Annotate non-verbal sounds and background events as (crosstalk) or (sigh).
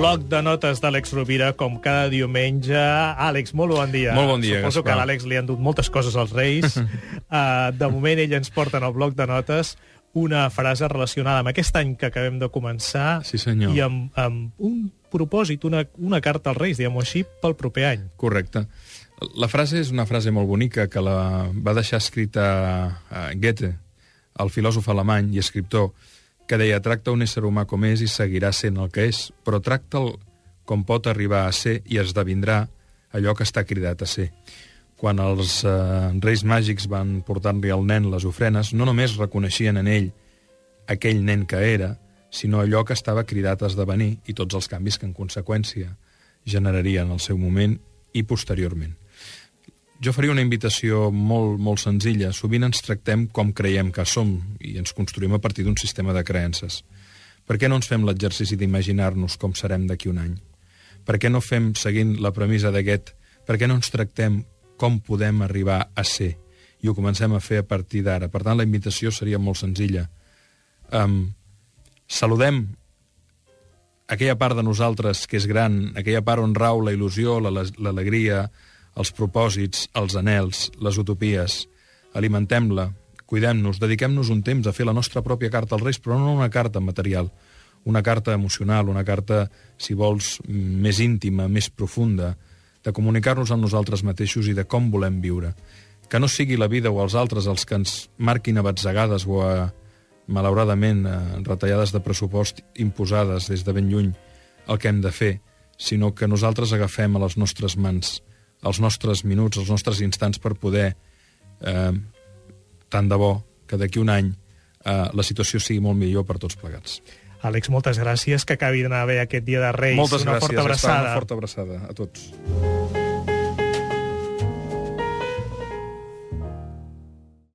bloc de notes d'Àlex Rovira, com cada diumenge. Àlex, molt bon dia. Molt bon dia, Suposo Gaspar. que a l'Àlex li han dut moltes coses als Reis. uh, (laughs) de moment, ell ens porta en el bloc de notes una frase relacionada amb aquest any que acabem de començar Sí, senyor. i amb, amb un propòsit, una, una carta als Reis, diguem-ho així, pel proper any. Correcte. La frase és una frase molt bonica que la va deixar escrita a Goethe, el filòsof alemany i escriptor, que deia tracta un ésser humà com és i seguirà sent el que és, però tracta'l com pot arribar a ser i esdevindrà allò que està cridat a ser. Quan els eh, reis màgics van portar-li al nen les ofrenes, no només reconeixien en ell aquell nen que era, sinó allò que estava cridat a esdevenir i tots els canvis que en conseqüència generarien en el seu moment i posteriorment. Jo faria una invitació molt, molt senzilla. Sovint ens tractem com creiem que som i ens construïm a partir d'un sistema de creences. Per què no ens fem l'exercici d'imaginar-nos com serem d'aquí un any? Per què no fem, seguint la premissa d'aquest, per què no ens tractem com podem arribar a ser? I ho comencem a fer a partir d'ara. Per tant, la invitació seria molt senzilla. Um, saludem aquella part de nosaltres que és gran, aquella part on rau la il·lusió, la- l'alegria, els propòsits, els anels, les utopies. Alimentem-la, cuidem-nos, dediquem-nos un temps a fer la nostra pròpia carta als Reis, però no una carta material, una carta emocional, una carta, si vols, més íntima, més profunda, de comunicar-nos amb nosaltres mateixos i de com volem viure. Que no sigui la vida o els altres els que ens marquin a batzegades o a, malauradament, a retallades de pressupost imposades des de ben lluny el que hem de fer, sinó que nosaltres agafem a les nostres mans els nostres minuts, els nostres instants per poder, eh, tant de bo, que d'aquí un any eh, la situació sigui molt millor per tots plegats. Àlex, moltes gràcies, que acabi d'anar bé aquest dia de Reis. Moltes una gràcies, forta abraçada. una forta abraçada a tots.